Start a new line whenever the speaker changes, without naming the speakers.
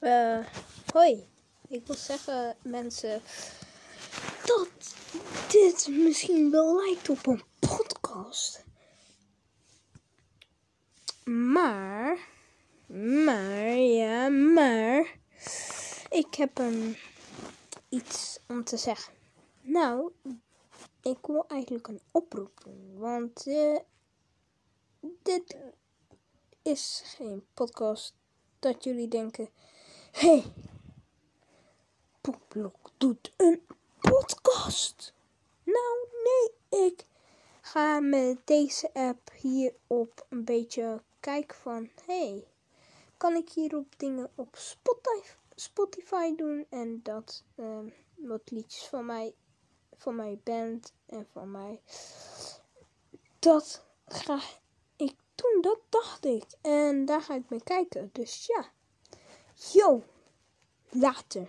Uh, hoi, ik wil zeggen mensen dat dit misschien wel lijkt op een podcast. Maar, maar, ja, maar, ik heb um, iets om te zeggen. Nou, ik wil eigenlijk een oproep doen, want uh, dit is geen podcast dat jullie denken: hey, Poepblok doet een podcast. Nou, nee, ik ga met deze app hierop een beetje kijken van: hey, kan ik hierop dingen op Spotify, Spotify doen en dat um, wat liedjes van mij, van mijn band en van mij. Dat ga ik doen, dat dacht ik. En daar ga ik mee kijken. Dus ja. Yo, later.